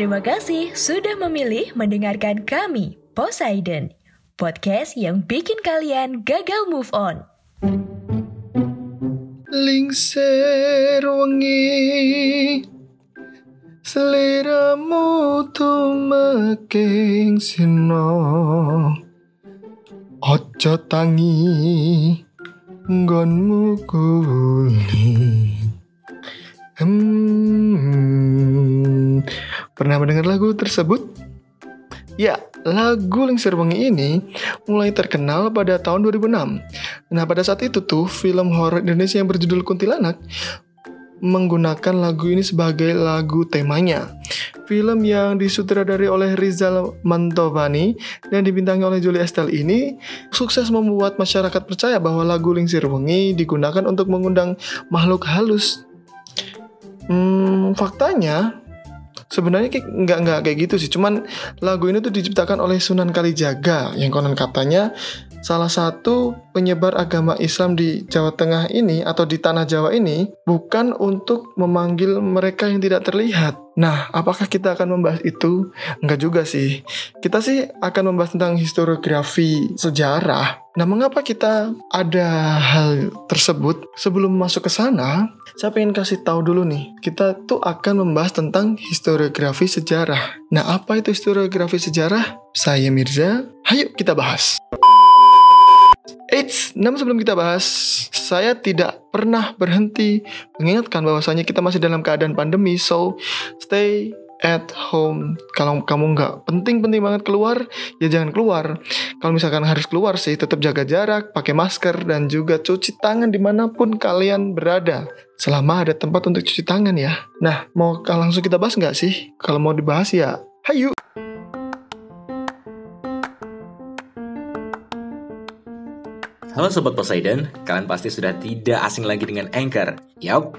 Terima kasih sudah memilih mendengarkan kami, Poseidon. Podcast yang bikin kalian gagal move on. Lingser wengi Seliramu tumeking sino Ojo tangi Nggonmu guling Hmm, pernah mendengar lagu tersebut? Ya, lagu Lingser Wengi ini mulai terkenal pada tahun 2006. Nah, pada saat itu tuh film horor Indonesia yang berjudul Kuntilanak menggunakan lagu ini sebagai lagu temanya. Film yang disutradari oleh Rizal Mantovani dan dibintangi oleh Julie Estelle ini sukses membuat masyarakat percaya bahwa lagu Lingsir Wengi digunakan untuk mengundang makhluk halus. Hmm, faktanya sebenarnya kayak nggak nggak kayak gitu sih. Cuman lagu ini tuh diciptakan oleh Sunan Kalijaga yang konon katanya salah satu penyebar agama Islam di Jawa Tengah ini atau di tanah Jawa ini bukan untuk memanggil mereka yang tidak terlihat. Nah, apakah kita akan membahas itu? Enggak juga sih. Kita sih akan membahas tentang historiografi sejarah. Nah, mengapa kita ada hal tersebut? Sebelum masuk ke sana, saya pengen kasih tahu dulu nih. Kita tuh akan membahas tentang historiografi sejarah. Nah, apa itu historiografi sejarah? Saya Mirza. Hayo kita bahas. Eits, namun sebelum kita bahas, saya tidak pernah berhenti mengingatkan bahwasanya kita masih dalam keadaan pandemi, so stay at home. Kalau kamu nggak penting-penting banget keluar, ya jangan keluar. Kalau misalkan harus keluar sih, tetap jaga jarak, pakai masker, dan juga cuci tangan di mana pun kalian berada. Selama ada tempat untuk cuci tangan ya. Nah, mau langsung kita bahas nggak sih? Kalau mau dibahas ya, hayu! Halo Sobat Poseidon, kalian pasti sudah tidak asing lagi dengan Anchor. Yap,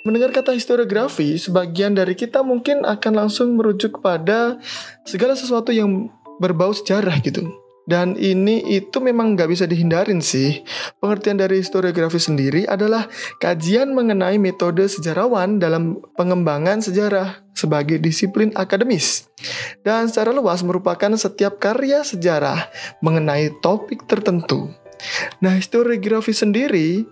Mendengar kata historiografi, sebagian dari kita mungkin akan langsung merujuk kepada segala sesuatu yang berbau sejarah gitu. Dan ini itu memang nggak bisa dihindarin sih. Pengertian dari historiografi sendiri adalah kajian mengenai metode sejarawan dalam pengembangan sejarah sebagai disiplin akademis. Dan secara luas merupakan setiap karya sejarah mengenai topik tertentu. Nah, historiografi sendiri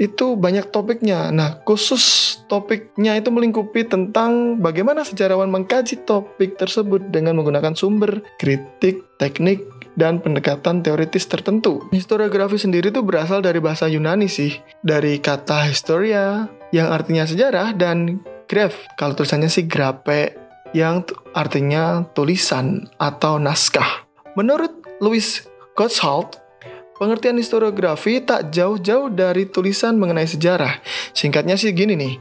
itu banyak topiknya. Nah, khusus topiknya itu melingkupi tentang bagaimana sejarawan mengkaji topik tersebut dengan menggunakan sumber, kritik, teknik, dan pendekatan teoritis tertentu. Historiografi sendiri itu berasal dari bahasa Yunani sih, dari kata historia yang artinya sejarah dan graph, kalau tulisannya sih grape yang artinya tulisan atau naskah. Menurut Louis Gottschalk, Pengertian historiografi tak jauh-jauh dari tulisan mengenai sejarah. Singkatnya sih gini nih.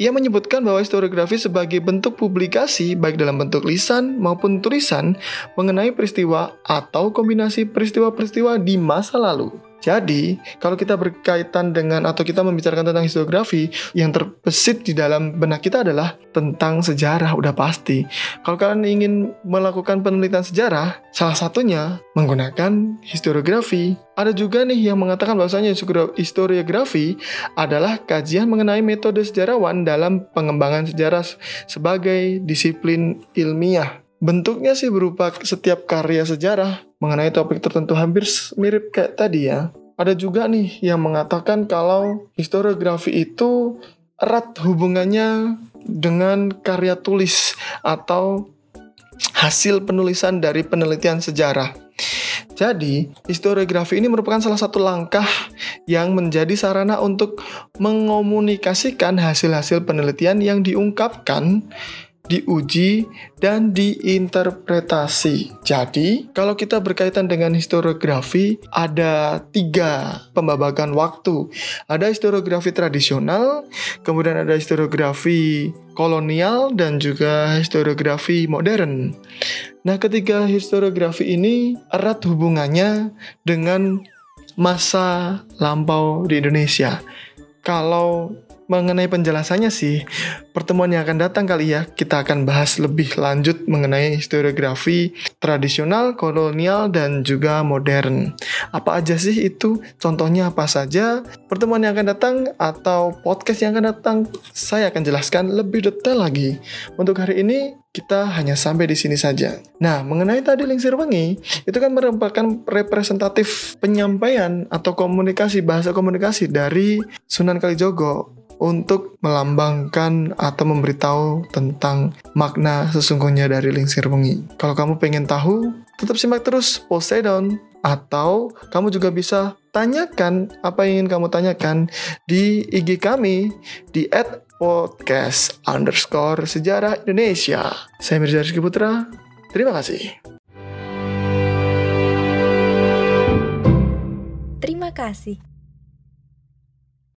Ia menyebutkan bahwa historiografi sebagai bentuk publikasi baik dalam bentuk lisan maupun tulisan mengenai peristiwa atau kombinasi peristiwa-peristiwa di masa lalu. Jadi, kalau kita berkaitan dengan atau kita membicarakan tentang historiografi, yang terbesit di dalam benak kita adalah tentang sejarah, udah pasti. Kalau kalian ingin melakukan penelitian sejarah, salah satunya menggunakan historiografi. Ada juga nih yang mengatakan bahwasanya historiografi adalah kajian mengenai metode sejarawan dalam pengembangan sejarah sebagai disiplin ilmiah. Bentuknya sih berupa setiap karya sejarah mengenai topik tertentu hampir mirip kayak tadi ya. Ada juga nih yang mengatakan kalau historiografi itu erat hubungannya dengan karya tulis atau hasil penulisan dari penelitian sejarah. Jadi, historiografi ini merupakan salah satu langkah yang menjadi sarana untuk mengomunikasikan hasil-hasil penelitian yang diungkapkan diuji, dan diinterpretasi. Jadi, kalau kita berkaitan dengan historiografi, ada tiga pembabakan waktu. Ada historiografi tradisional, kemudian ada historiografi kolonial, dan juga historiografi modern. Nah, ketiga historiografi ini erat hubungannya dengan masa lampau di Indonesia. Kalau mengenai penjelasannya sih, pertemuan yang akan datang kali ya, kita akan bahas lebih lanjut mengenai historiografi tradisional, kolonial, dan juga modern. Apa aja sih itu? Contohnya apa saja? Pertemuan yang akan datang atau podcast yang akan datang, saya akan jelaskan lebih detail lagi. Untuk hari ini, kita hanya sampai di sini saja. Nah, mengenai tadi Lingsir Wengi, itu kan merupakan representatif penyampaian atau komunikasi, bahasa komunikasi dari Sunan Kalijogo untuk melambangkan atau memberitahu tentang makna sesungguhnya dari lingsir wengi. Kalau kamu pengen tahu, tetap simak terus Poseidon atau kamu juga bisa tanyakan apa yang ingin kamu tanyakan di IG kami di podcast underscore sejarah Indonesia. Saya Mirza Rizky Putra, terima kasih. Terima kasih.